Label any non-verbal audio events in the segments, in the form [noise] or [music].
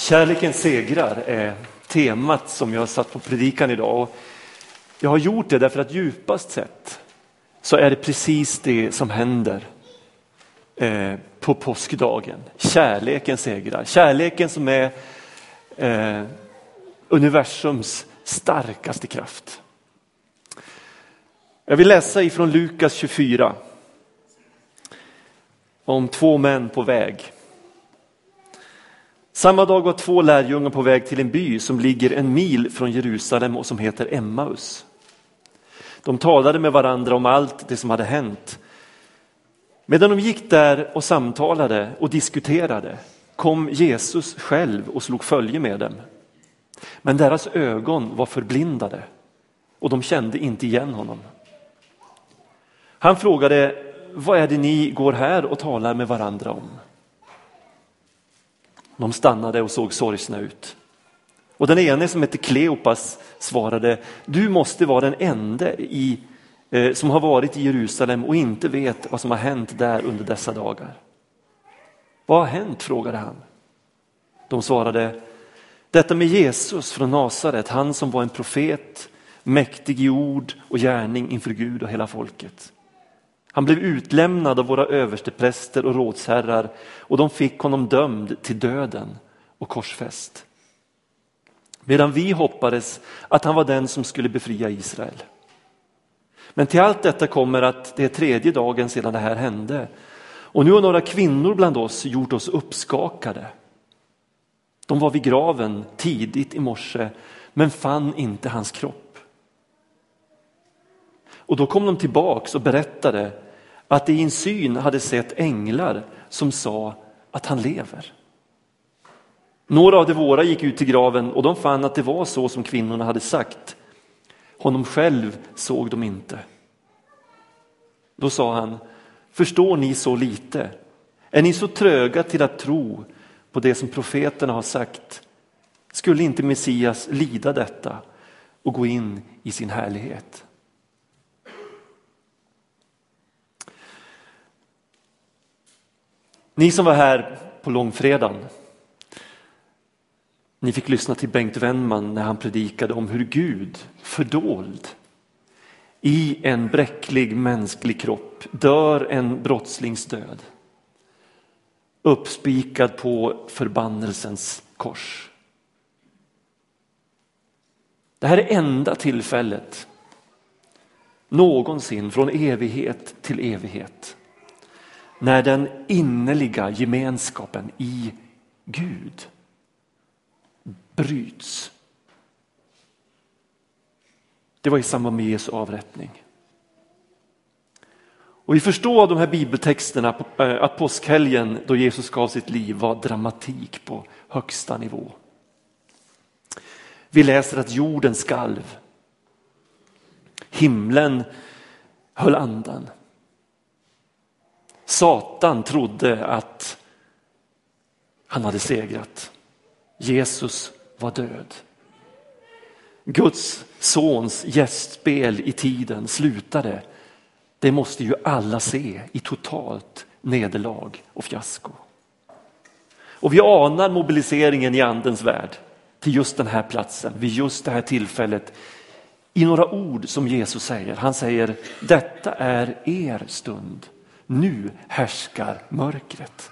Kärleken segrar är temat som jag har satt på predikan idag. Jag har gjort det därför att djupast sett så är det precis det som händer eh, på påskdagen. Kärleken segrar. Kärleken som är eh, universums starkaste kraft. Jag vill läsa ifrån Lukas 24 om två män på väg. Samma dag var två lärjungar på väg till en by som ligger en mil från Jerusalem och som heter Emmaus. De talade med varandra om allt det som hade hänt. Medan de gick där och samtalade och diskuterade kom Jesus själv och slog följe med dem. Men deras ögon var förblindade och de kände inte igen honom. Han frågade, vad är det ni går här och talar med varandra om? De stannade och såg sorgsna ut. Och den ene som hette Kleopas svarade, du måste vara den enda i, eh, som har varit i Jerusalem och inte vet vad som har hänt där under dessa dagar. Vad har hänt? frågade han. De svarade, detta med Jesus från Nasaret, han som var en profet, mäktig i ord och gärning inför Gud och hela folket. Han blev utlämnad av våra överstepräster och rådsherrar och de fick honom dömd till döden och korsfäst. Medan vi hoppades att han var den som skulle befria Israel. Men till allt detta kommer att det är tredje dagen sedan det här hände och nu har några kvinnor bland oss gjort oss uppskakade. De var vid graven tidigt i morse men fann inte hans kropp. Och då kom de tillbaks och berättade att de i en syn hade sett änglar som sa att han lever. Några av de våra gick ut till graven och de fann att det var så som kvinnorna hade sagt. Honom själv såg de inte. Då sa han, förstår ni så lite? Är ni så tröga till att tro på det som profeterna har sagt? Skulle inte Messias lida detta och gå in i sin härlighet? Ni som var här på långfredagen, ni fick lyssna till Bengt Wennman när han predikade om hur Gud fördold i en bräcklig mänsklig kropp dör en brottslings död. Uppspikad på förbannelsens kors. Det här är enda tillfället någonsin från evighet till evighet när den innerliga gemenskapen i Gud bryts. Det var i samband med Jesu avrättning. Och vi förstår av de här bibeltexterna eh, att påskhelgen då Jesus gav sitt liv var dramatik på högsta nivå. Vi läser att jorden skalv. Himlen höll andan. Satan trodde att han hade segrat. Jesus var död. Guds sons gästspel i tiden slutade. Det måste ju alla se i totalt nederlag och fiasko. Och vi anar mobiliseringen i andens värld till just den här platsen, vid just det här tillfället. I några ord som Jesus säger. Han säger, detta är er stund. Nu härskar mörkret.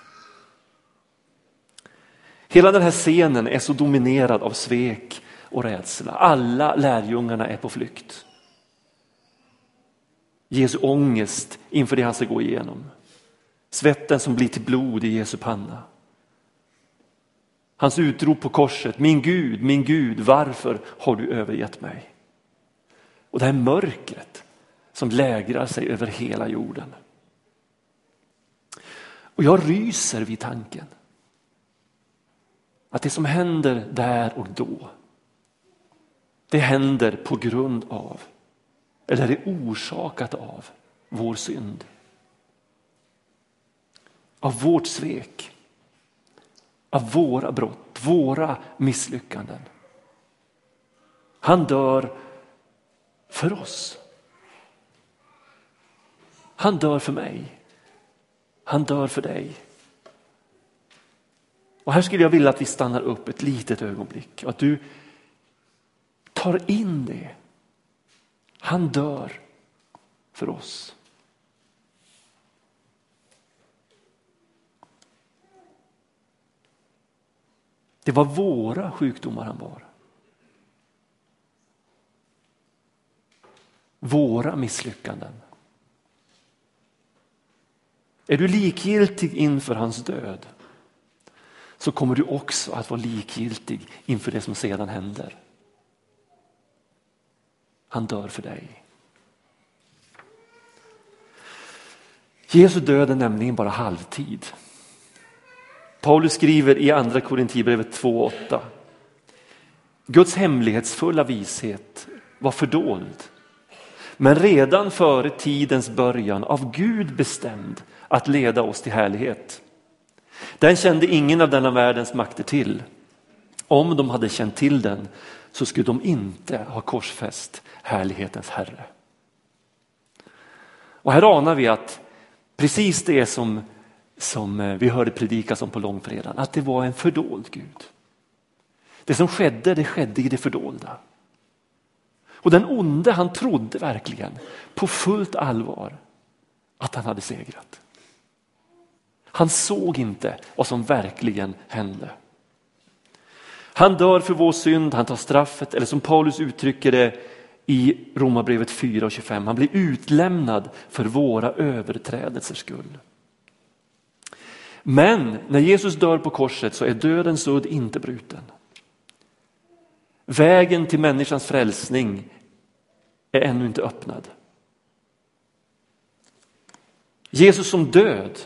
Hela den här scenen är så dominerad av svek och rädsla. Alla lärjungarna är på flykt. Jesu ångest inför det han ska gå igenom. Svetten som blir till blod i Jesu panna. Hans utrop på korset, min Gud, min Gud, varför har du övergett mig? Och det här mörkret som lägrar sig över hela jorden. Och jag ryser vid tanken. Att det som händer där och då, det händer på grund av, eller är orsakat av, vår synd. Av vårt svek, av våra brott, våra misslyckanden. Han dör för oss. Han dör för mig. Han dör för dig. Och här skulle jag vilja att vi stannar upp ett litet ögonblick och att du tar in det. Han dör för oss. Det var våra sjukdomar han bar. Våra misslyckanden. Är du likgiltig inför hans död så kommer du också att vara likgiltig inför det som sedan händer. Han dör för dig. Jesu död är nämligen bara halvtid. Paulus skriver i andra Korintierbrevet 2.8. Guds hemlighetsfulla vishet var fördold. Men redan före tidens början av Gud bestämd att leda oss till härlighet. Den kände ingen av denna världens makter till. Om de hade känt till den så skulle de inte ha korsfäst härlighetens Herre. Och här anar vi att precis det som, som eh, vi hörde predikas om på långfredagen, att det var en fördold Gud. Det som skedde, det skedde i det fördolda. Och den onde han trodde verkligen på fullt allvar att han hade segrat. Han såg inte vad som verkligen hände. Han dör för vår synd, han tar straffet, eller som Paulus uttrycker det i Romarbrevet 4 och 25, han blir utlämnad för våra överträdelsers skull. Men när Jesus dör på korset så är dödens udd inte bruten. Vägen till människans frälsning är ännu inte öppnad. Jesus som död,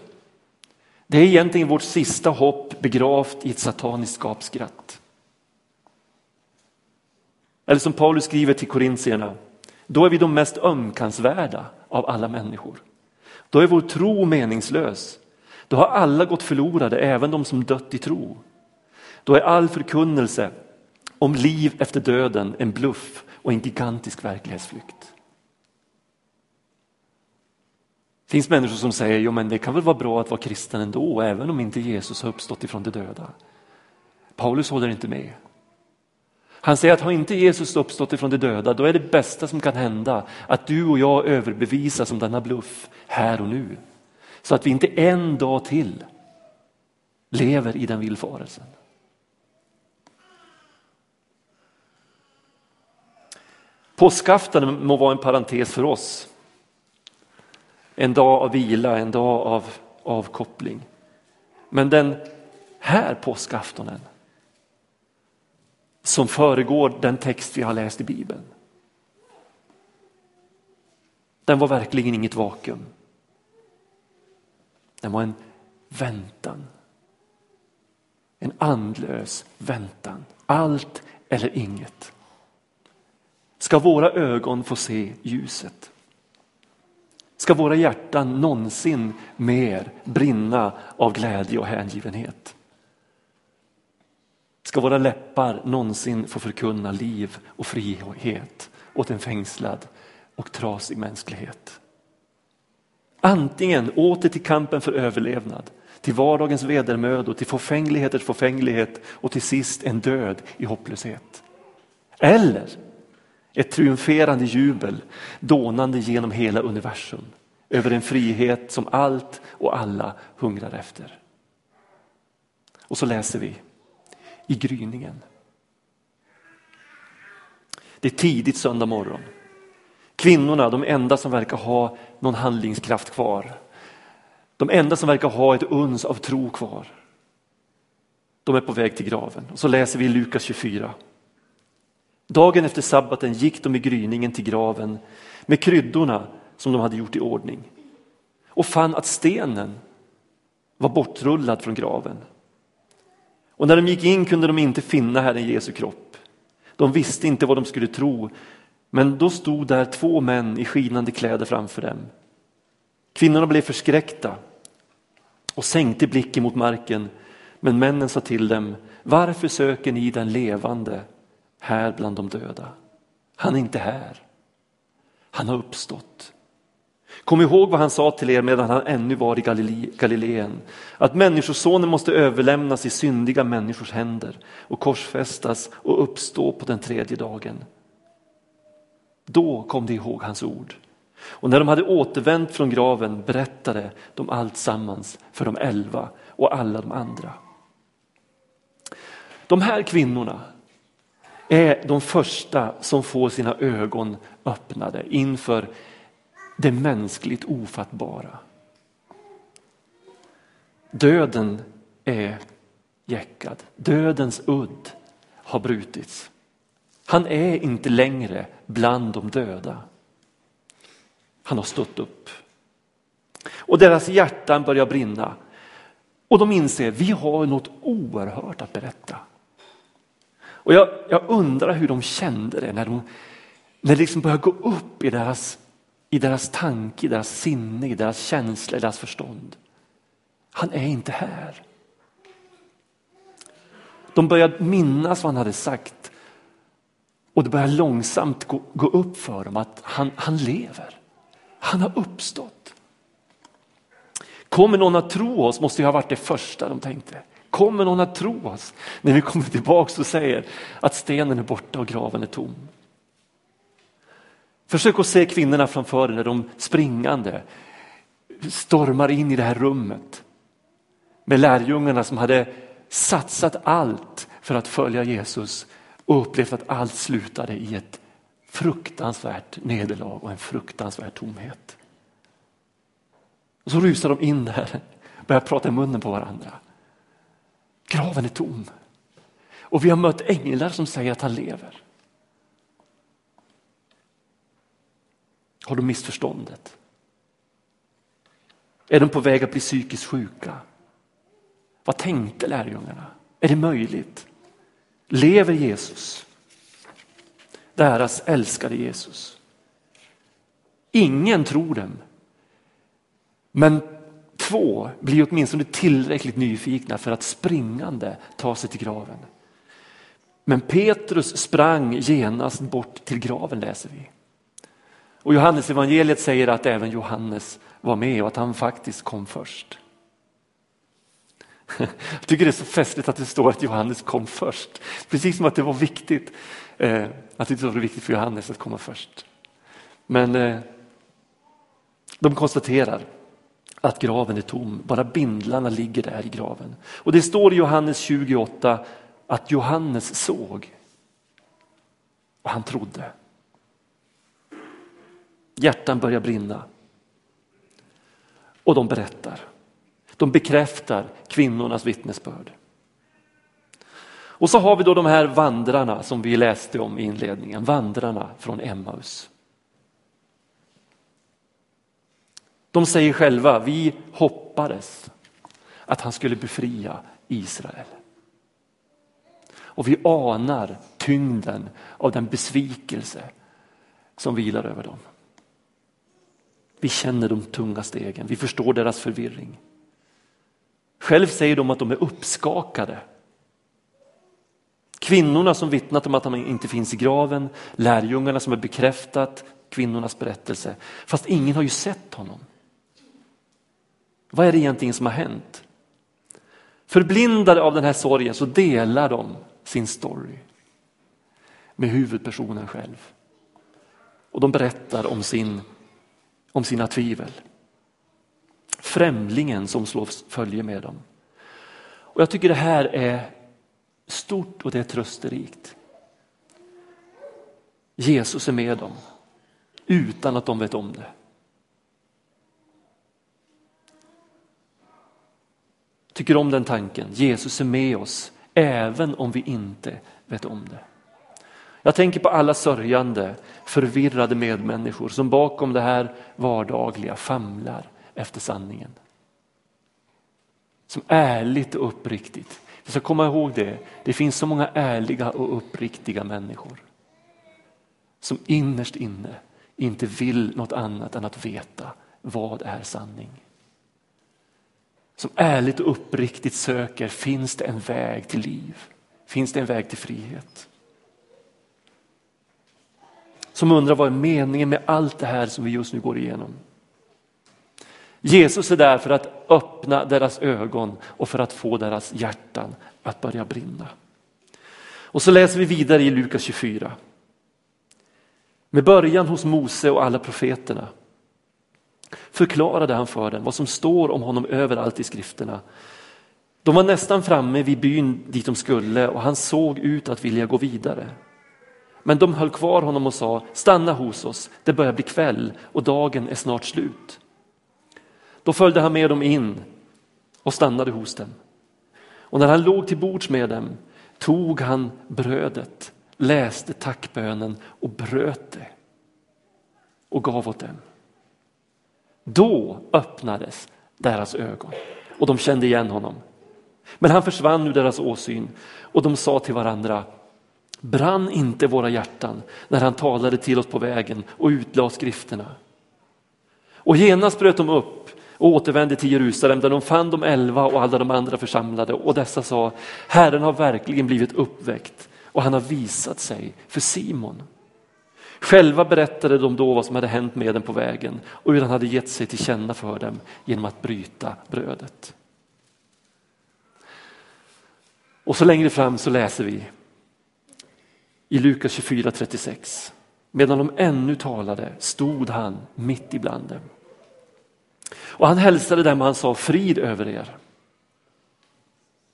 det är egentligen vårt sista hopp begravt i ett sataniskt gapskratt. Eller som Paulus skriver till korintierna, då är vi de mest ömkansvärda av alla människor. Då är vår tro meningslös. Då har alla gått förlorade, även de som dött i tro. Då är all förkunnelse om liv efter döden en bluff och en gigantisk verklighetsflykt. Det finns människor som säger, jo men det kan väl vara bra att vara kristen ändå, även om inte Jesus har uppstått ifrån de döda. Paulus håller inte med. Han säger att har inte Jesus uppstått ifrån de döda, då är det bästa som kan hända att du och jag överbevisas om denna bluff här och nu. Så att vi inte en dag till lever i den villfarelsen. Påskafton må vara en parentes för oss. En dag av vila, en dag av avkoppling. Men den här påskaftonen som föregår den text vi har läst i Bibeln. Den var verkligen inget vakuum. Den var en väntan. En andlös väntan. Allt eller inget. Ska våra ögon få se ljuset? Ska våra hjärtan någonsin mer brinna av glädje och hängivenhet? Ska våra läppar någonsin få förkunna liv och frihet åt en fängslad och trasig mänsklighet? Antingen åter till kampen för överlevnad, till vardagens vedermödor, till förfängligheters förfänglighet och till sist en död i hopplöshet. Eller ett triumferande jubel dånande genom hela universum över en frihet som allt och alla hungrar efter. Och så läser vi i gryningen. Det är tidigt söndag morgon. Kvinnorna, de enda som verkar ha någon handlingskraft kvar. De enda som verkar ha ett uns av tro kvar. De är på väg till graven. Och så läser vi i Lukas 24. Dagen efter sabbaten gick de i gryningen till graven med kryddorna som de hade gjort i ordning och fann att stenen var bortrullad från graven. Och när de gick in kunde de inte finna Herren Jesu kropp. De visste inte vad de skulle tro, men då stod där två män i skinande kläder framför dem. Kvinnorna blev förskräckta och sänkte blicken mot marken, men männen sa till dem, varför söker ni den levande här bland de döda? Han är inte här. Han har uppstått. Kom ihåg vad han sa till er medan han ännu var i Galileen. Att människosonen måste överlämnas i syndiga människors händer och korsfästas och uppstå på den tredje dagen. Då kom de ihåg hans ord. Och när de hade återvänt från graven berättade de allt sammans för de elva och alla de andra. De här kvinnorna är de första som får sina ögon öppnade inför det mänskligt ofattbara. Döden är jäckad, dödens udd har brutits. Han är inte längre bland de döda. Han har stått upp. Och deras hjärtan börjar brinna. Och de inser, vi har något oerhört att berätta. Och jag, jag undrar hur de kände det när, de, när det liksom började gå upp i deras, i deras tanke, i deras sinne, i deras känsla, i deras förstånd. Han är inte här. De började minnas vad han hade sagt och det började långsamt gå, gå upp för dem att han, han lever. Han har uppstått. Kommer någon att tro oss måste ju ha varit det första de tänkte. Kommer någon att tro oss när vi kommer tillbaka och säger att stenen är borta och graven är tom? Försök att se kvinnorna framför dig när de springande stormar in i det här rummet med lärjungarna som hade satsat allt för att följa Jesus och upplevt att allt slutade i ett fruktansvärt nederlag och en fruktansvärd tomhet. Och så rusar de in där och börjar prata i munnen på varandra. Graven är tom. Och vi har mött änglar som säger att han lever. Har de missförståndet? Är de på väg att bli psykiskt sjuka? Vad tänkte lärjungarna? Är det möjligt? Lever Jesus? Deras älskade Jesus. Ingen tror dem. Men två blir åtminstone tillräckligt nyfikna för att springande ta sig till graven. Men Petrus sprang genast bort till graven läser vi. Och Johannes evangeliet säger att även Johannes var med och att han faktiskt kom först. Jag tycker det är så festligt att det står att Johannes kom först. Precis som att det var viktigt eh, att det var viktigt för Johannes att komma först. Men eh, de konstaterar att graven är tom, bara bindlarna ligger där i graven. Och det står i Johannes 28 att Johannes såg och han trodde. Hjärtan börjar brinna. Och de berättar. De bekräftar kvinnornas vittnesbörd. Och så har vi då de här vandrarna som vi läste om i inledningen, vandrarna från Emmaus. De säger själva, vi hoppades att han skulle befria Israel. Och vi anar tyngden av den besvikelse som vilar över dem. Vi känner de tunga stegen, vi förstår deras förvirring. Själv säger de att de är uppskakade. Kvinnorna som vittnat om att han inte finns i graven, lärjungarna som har bekräftat kvinnornas berättelse, fast ingen har ju sett honom. Vad är det egentligen som har hänt? Förblindade av den här sorgen så delar de sin story med huvudpersonen själv. Och de berättar om, sin, om sina tvivel. Främlingen som slår följe med dem. Och Jag tycker det här är stort och det är trösterikt. Jesus är med dem utan att de vet om det. Tycker om den tanken. Jesus är med oss även om vi inte vet om det. Jag tänker på alla sörjande, förvirrade medmänniskor som bakom det här vardagliga famlar efter sanningen. Som ärligt och uppriktigt. Vi ska komma ihåg det, det finns så många ärliga och uppriktiga människor. Som innerst inne inte vill något annat än att veta vad är sanning som ärligt och uppriktigt söker, finns det en väg till liv? Finns det en väg till frihet? Som undrar vad är meningen med allt det här som vi just nu går igenom? Jesus är där för att öppna deras ögon och för att få deras hjärtan att börja brinna. Och så läser vi vidare i Lukas 24. Med början hos Mose och alla profeterna förklarade han för dem vad som står om honom överallt i skrifterna. De var nästan framme vid byn dit de skulle och han såg ut att vilja gå vidare. Men de höll kvar honom och sa, stanna hos oss, det börjar bli kväll och dagen är snart slut. Då följde han med dem in och stannade hos dem. Och när han låg till bords med dem tog han brödet, läste tackbönen och bröt det och gav åt dem. Då öppnades deras ögon och de kände igen honom. Men han försvann ur deras åsyn och de sa till varandra Brann inte våra hjärtan när han talade till oss på vägen och utlade skrifterna? Och genast bröt de upp och återvände till Jerusalem där de fann de elva och alla de andra församlade och dessa sa Herren har verkligen blivit uppväckt och han har visat sig för Simon. Själva berättade de då vad som hade hänt med dem på vägen och hur han hade gett sig till känna för dem genom att bryta brödet. Och så längre fram så läser vi i Lukas 24.36. Medan de ännu talade stod han mitt ibland dem. Och han hälsade dem och han sa frid över er.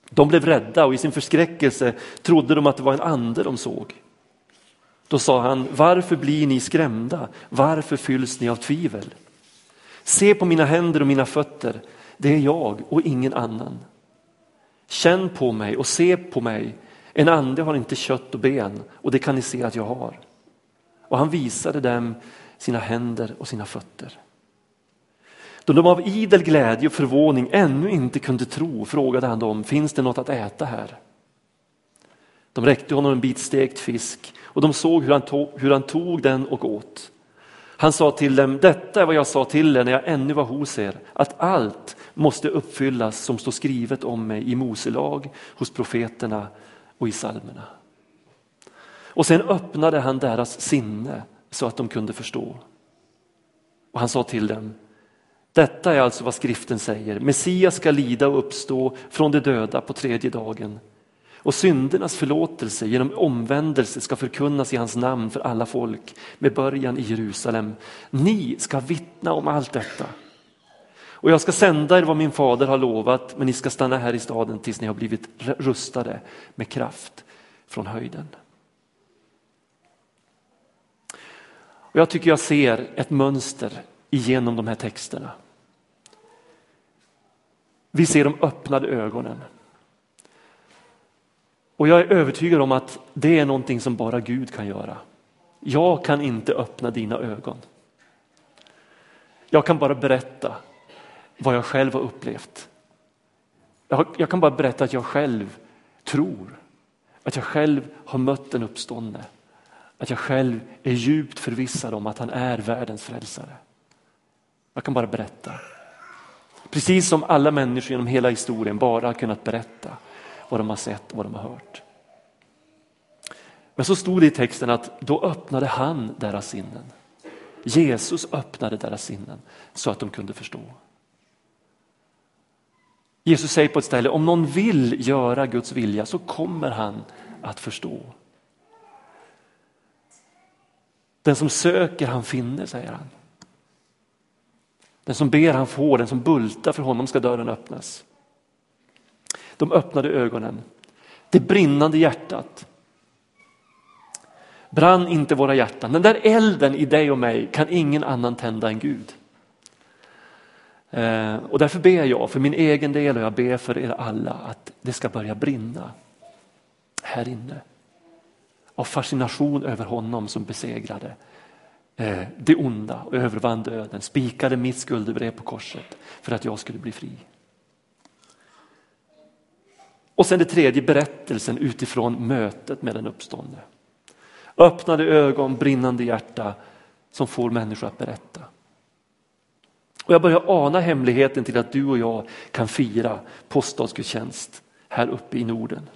De blev rädda och i sin förskräckelse trodde de att det var en ande de såg. Då sa han, varför blir ni skrämda? Varför fylls ni av tvivel? Se på mina händer och mina fötter, det är jag och ingen annan. Känn på mig och se på mig, en ande har inte kött och ben och det kan ni se att jag har. Och han visade dem sina händer och sina fötter. Då de av idel glädje och förvåning ännu inte kunde tro frågade han dem, finns det något att äta här? De räckte honom en bit stekt fisk och de såg hur han, tog, hur han tog den och åt. Han sa till dem, detta är vad jag sa till er när jag ännu var hos er, att allt måste uppfyllas som står skrivet om mig i Mose lag, hos profeterna och i psalmerna. Och sen öppnade han deras sinne så att de kunde förstå. Och han sa till dem, detta är alltså vad skriften säger, Messias ska lida och uppstå från de döda på tredje dagen och syndernas förlåtelse genom omvändelse ska förkunnas i hans namn för alla folk med början i Jerusalem. Ni ska vittna om allt detta. Och jag ska sända er vad min fader har lovat, men ni ska stanna här i staden tills ni har blivit rustade med kraft från höjden. Och jag tycker jag ser ett mönster igenom de här texterna. Vi ser de öppnade ögonen. Och jag är övertygad om att det är någonting som bara Gud kan göra. Jag kan inte öppna dina ögon. Jag kan bara berätta vad jag själv har upplevt. Jag, jag kan bara berätta att jag själv tror, att jag själv har mött den uppståndne, att jag själv är djupt förvissad om att han är världens frälsare. Jag kan bara berätta. Precis som alla människor genom hela historien bara har kunnat berätta vad de har sett och vad de har hört. Men så stod det i texten att då öppnade han deras sinnen. Jesus öppnade deras sinnen så att de kunde förstå. Jesus säger på ett ställe, om någon vill göra Guds vilja så kommer han att förstå. Den som söker han finner, säger han. Den som ber han får, den som bultar för honom ska dörren öppnas. De öppnade ögonen, det brinnande hjärtat. Brann inte våra hjärtan? Den där elden i dig och mig kan ingen annan tända än Gud. Eh, och därför ber jag för min egen del och jag ber för er alla att det ska börja brinna här inne. Av fascination över honom som besegrade eh, det onda och övervann döden, spikade mitt skuldebrev på korset för att jag skulle bli fri. Och sen det tredje, berättelsen utifrån mötet med den uppståndne. Öppnade ögon, brinnande hjärta som får människor att berätta. Och jag börjar ana hemligheten till att du och jag kan fira påskdagsgudstjänst här uppe i Norden.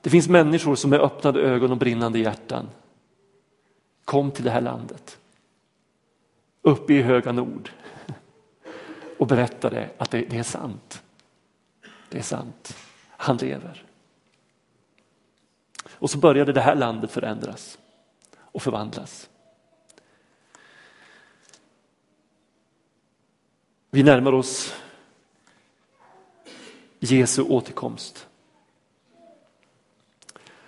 Det finns människor som med öppnade ögon och brinnande hjärtan kom till det här landet. Uppe i höga nord. och berättade att det, det är sant. Det är sant. Han lever. Och så började det här landet förändras och förvandlas. Vi närmar oss Jesu återkomst.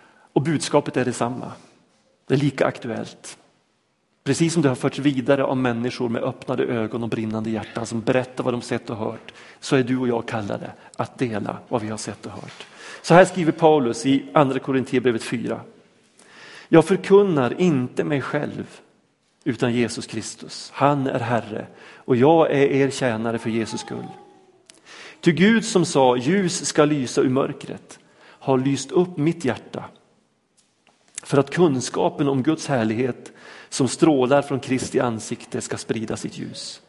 Och budskapet är detsamma. Det är lika aktuellt. Precis som det har förts vidare av människor med öppnade ögon och brinnande hjärtan som berättar vad de sett och hört, så är du och jag kallade att dela vad vi har sett och hört. Så här skriver Paulus i andra Korinthierbrevet 4. Jag förkunnar inte mig själv utan Jesus Kristus. Han är Herre och jag är er tjänare för Jesus skull. Ty Gud som sa ljus ska lysa ur mörkret har lyst upp mitt hjärta för att kunskapen om Guds härlighet som strålar från Kristi ansikte ska sprida sitt ljus.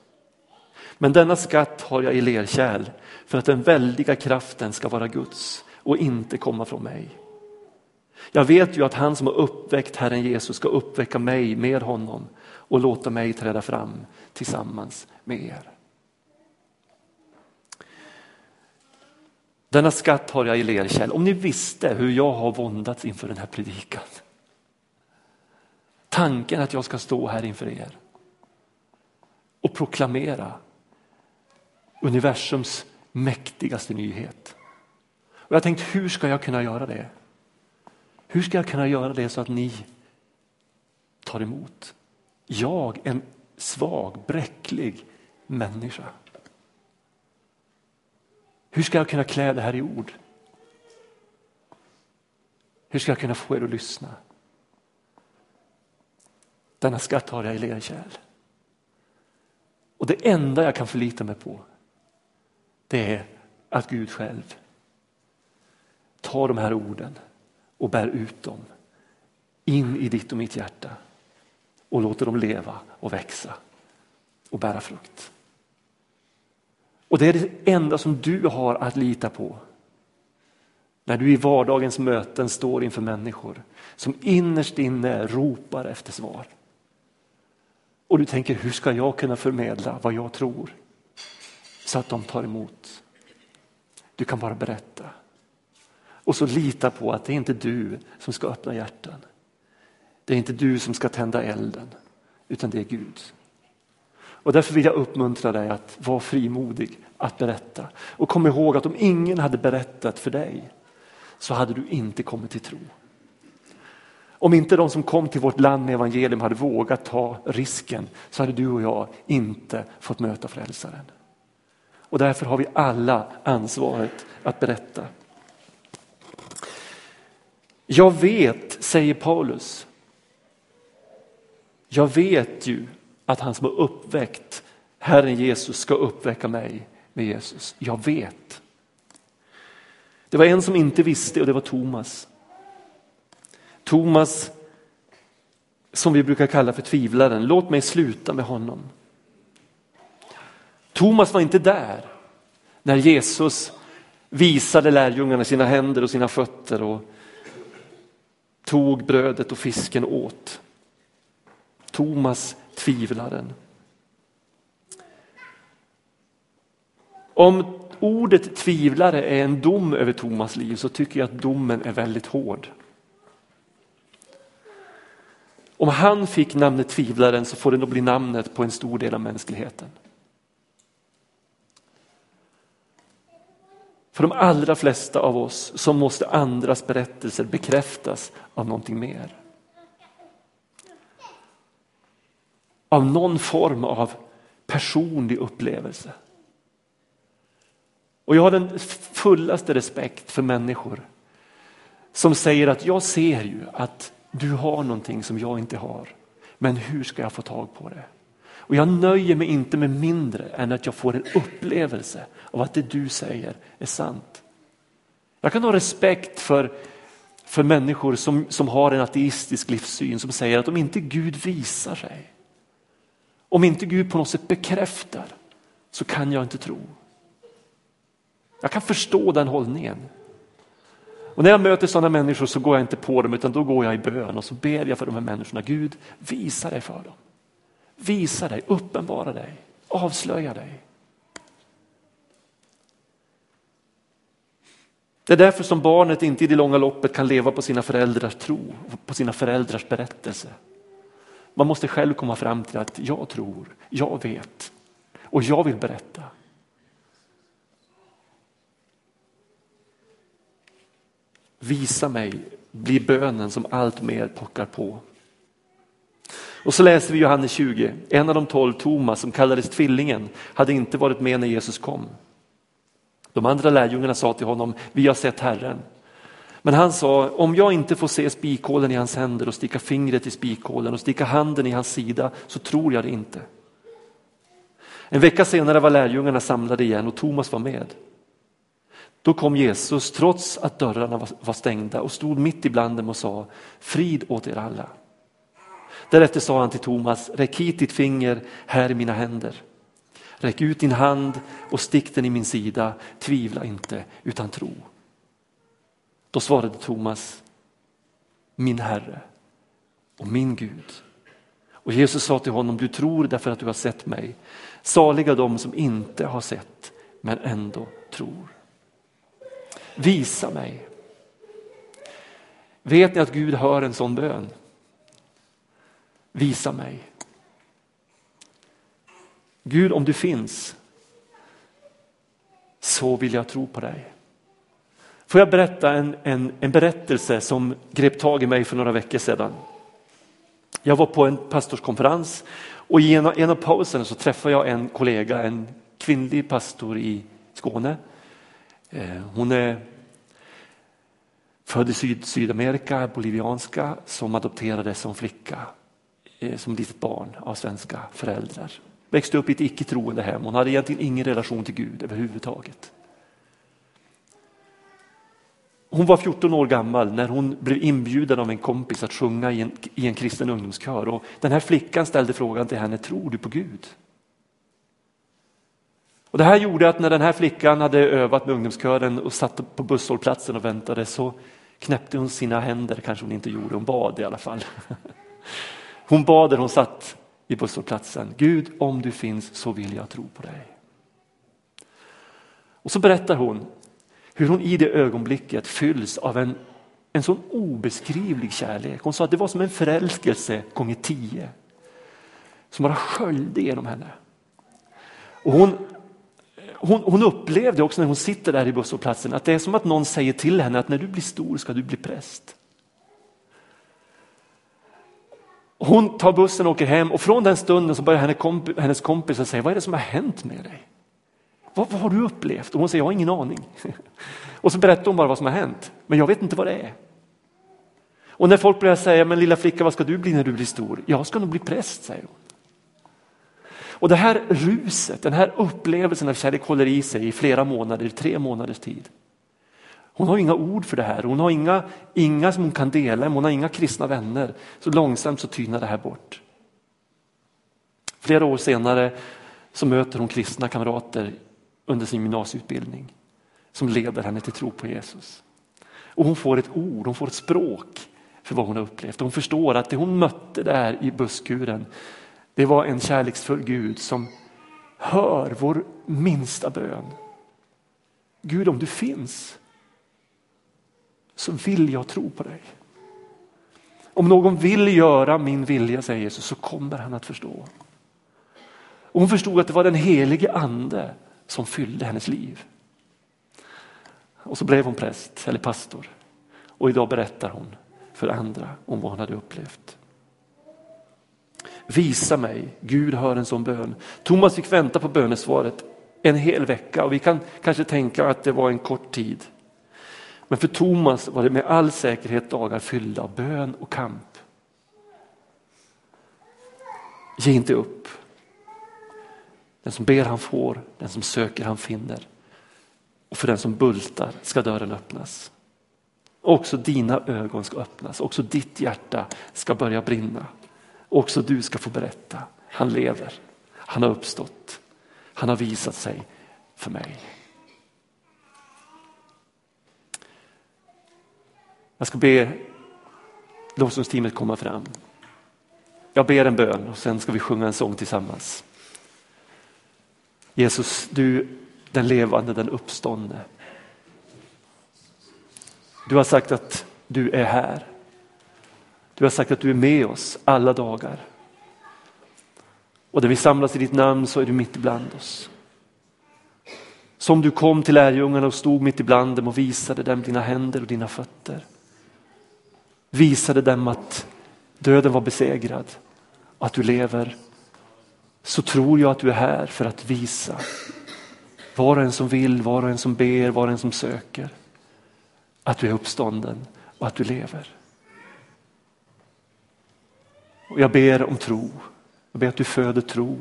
Men denna skatt har jag i lerkärl för att den väldiga kraften ska vara Guds och inte komma från mig. Jag vet ju att han som har uppväckt Herren Jesus ska uppväcka mig med honom och låta mig träda fram tillsammans med er. Denna skatt har jag i lerkärl. Om ni visste hur jag har våndats inför den här predikan. Tanken att jag ska stå här inför er och proklamera universums mäktigaste nyhet. Och jag tänkt, hur ska jag kunna göra det? Hur ska jag kunna göra det så att ni tar emot? Jag, en svag, bräcklig människa. Hur ska jag kunna klä det här i ord? Hur ska jag kunna få er att lyssna? Denna skatt har jag i lerkärl. Och det enda jag kan förlita mig på det är att Gud själv tar de här orden och bär ut dem in i ditt och mitt hjärta och låter dem leva och växa och bära frukt. Och det är det enda som du har att lita på när du i vardagens möten står inför människor som innerst inne ropar efter svar. Och du tänker, hur ska jag kunna förmedla vad jag tror så att de tar emot? Du kan bara berätta. Och så lita på att det är inte du som ska öppna hjärtan. Det är inte du som ska tända elden, utan det är Gud. Och därför vill jag uppmuntra dig att vara frimodig att berätta. Och kom ihåg att om ingen hade berättat för dig så hade du inte kommit till tro. Om inte de som kom till vårt land med evangelium hade vågat ta risken så hade du och jag inte fått möta frälsaren. Och därför har vi alla ansvaret att berätta. Jag vet, säger Paulus, jag vet ju att han som har uppväckt Herren Jesus ska uppväcka mig med Jesus. Jag vet. Det var en som inte visste och det var Thomas. Thomas som vi brukar kalla för tvivlaren. Låt mig sluta med honom. Thomas var inte där när Jesus visade lärjungarna sina händer och sina fötter och tog brödet och fisken åt. Thomas tvivlaren. Om ordet tvivlare är en dom över Thomas liv så tycker jag att domen är väldigt hård. Om han fick namnet tvivlaren så får det nog bli namnet på en stor del av mänskligheten. För de allra flesta av oss så måste andras berättelser bekräftas av någonting mer. Av någon form av personlig upplevelse. Och jag har den fullaste respekt för människor som säger att jag ser ju att du har någonting som jag inte har. Men hur ska jag få tag på det? Och jag nöjer mig inte med mindre än att jag får en upplevelse av att det du säger är sant. Jag kan ha respekt för, för människor som, som har en ateistisk livssyn som säger att om inte Gud visar sig, om inte Gud på något sätt bekräftar så kan jag inte tro. Jag kan förstå den hållningen. Och när jag möter sådana människor så går jag inte på dem utan då går jag i bön och så ber jag för de här människorna. Gud, visa dig för dem. Visa dig, uppenbara dig, avslöja dig. Det är därför som barnet inte i det långa loppet kan leva på sina föräldrars tro, på sina föräldrars berättelse. Man måste själv komma fram till att jag tror, jag vet och jag vill berätta. Visa mig blir bönen som allt mer pockar på. Och så läser vi Johannes 20, en av de tolv, Thomas som kallades tvillingen, hade inte varit med när Jesus kom. De andra lärjungarna sa till honom, vi har sett Herren. Men han sa, om jag inte får se spikhålen i hans händer och sticka fingret i spikhålen och sticka handen i hans sida så tror jag det inte. En vecka senare var lärjungarna samlade igen och Thomas var med. Då kom Jesus trots att dörrarna var stängda och stod mitt ibland dem och sa frid åt er alla. Därefter sa han till Thomas, räck hit ditt finger, här i mina händer. Räck ut din hand och stick den i min sida, tvivla inte utan tro. Då svarade Thomas, min Herre och min Gud. Och Jesus sa till honom, du tror därför att du har sett mig. Saliga de som inte har sett men ändå tror. Visa mig. Vet ni att Gud hör en sån bön? Visa mig. Gud, om du finns så vill jag tro på dig. Får jag berätta en, en, en berättelse som grep tag i mig för några veckor sedan. Jag var på en pastorskonferens och i en, en av pauserna så träffade jag en kollega, en kvinnlig pastor i Skåne. Eh, hon är född i Syd, Sydamerika, bolivianska, som adopterades som flicka, eh, som litet barn av svenska föräldrar. Växte upp i ett icke-troende hem, hon hade egentligen ingen relation till Gud överhuvudtaget. Hon var 14 år gammal när hon blev inbjuden av en kompis att sjunga i en, i en kristen ungdomskör. Och den här flickan ställde frågan till henne, tror du på Gud? Och Det här gjorde att när den här flickan hade övat med ungdomskören och satt på busshållplatsen och väntade så knäppte hon sina händer, kanske hon inte gjorde, hon bad i alla fall. [laughs] Hon bad där hon satt i busshållplatsen, Gud om du finns så vill jag tro på dig. Och så berättar hon hur hon i det ögonblicket fylls av en, en sån obeskrivlig kärlek. Hon sa att det var som en förälskelse gånger tio som bara sköljde genom henne. Och hon, hon, hon upplevde också när hon sitter där i busshållplatsen att det är som att någon säger till henne att när du blir stor ska du bli präst. Hon tar bussen och åker hem och från den stunden så börjar hennes kompisar säga, vad är det som har hänt med dig? Vad, vad har du upplevt? Och hon säger, jag har ingen aning. [laughs] Och så berättar hon bara vad som har hänt, men jag vet inte vad det är. Och när folk börjar säga, men lilla flicka vad ska du bli när du blir stor? Jag ska nog bli präst, säger hon. Och det här ruset, den här upplevelsen av kärlek håller i sig i flera månader, tre månaders tid. Hon har inga ord för det här, hon har inga, inga som hon kan dela hon har inga kristna vänner. Så långsamt så tynar det här bort. Flera år senare så möter hon kristna kamrater under sin gymnasieutbildning som leder henne till tro på Jesus. Och hon får ett ord, hon får ett språk för vad hon har upplevt. Hon förstår att det hon mötte där i busskuren, det var en kärleksfull Gud som hör vår minsta bön. Gud om du finns så vill jag tro på dig. Om någon vill göra min vilja, säger Jesus, så kommer han att förstå. Och hon förstod att det var den helige ande som fyllde hennes liv. Och så blev hon präst eller pastor och idag berättar hon för andra om vad hon hade upplevt. Visa mig, Gud hör en sån bön. Thomas fick vänta på bönesvaret en hel vecka och vi kan kanske tänka att det var en kort tid. Men för Thomas var det med all säkerhet dagar fyllda av bön och kamp. Ge inte upp. Den som ber han får, den som söker han finner. Och för den som bultar ska dörren öppnas. Också dina ögon ska öppnas, också ditt hjärta ska börja brinna. Också du ska få berätta, han lever, han har uppstått, han har visat sig för mig. Jag ska be lovsångsteamet komma fram. Jag ber en bön och sen ska vi sjunga en sång tillsammans. Jesus, du den levande, den uppståndne. Du har sagt att du är här. Du har sagt att du är med oss alla dagar. Och när vi samlas i ditt namn så är du mitt ibland oss. Som du kom till lärjungarna och stod mitt ibland dem och visade dem dina händer och dina fötter. Visade dem att döden var besegrad, och att du lever. Så tror jag att du är här för att visa var och en som vill, var och en som ber, var och en som söker att du är uppstånden och att du lever. Och jag ber om tro. Jag ber att du föder tro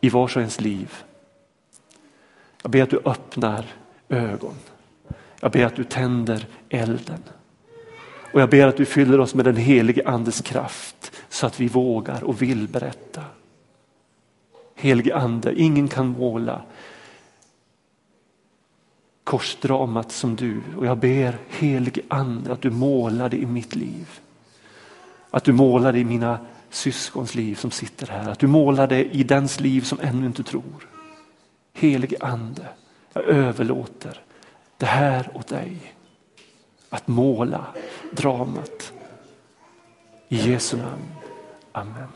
i vars och ens liv. Jag ber att du öppnar ögon. Jag ber att du tänder elden. Och jag ber att du fyller oss med den helige andes kraft så att vi vågar och vill berätta. Helige ande, ingen kan måla korsdramat som du och jag ber helige ande att du målar det i mitt liv. Att du målar det i mina syskons liv som sitter här. Att du målar det i dens liv som ännu inte tror. Helige ande, jag överlåter det här åt dig. Att måla dramat. I Jesu namn. Amen.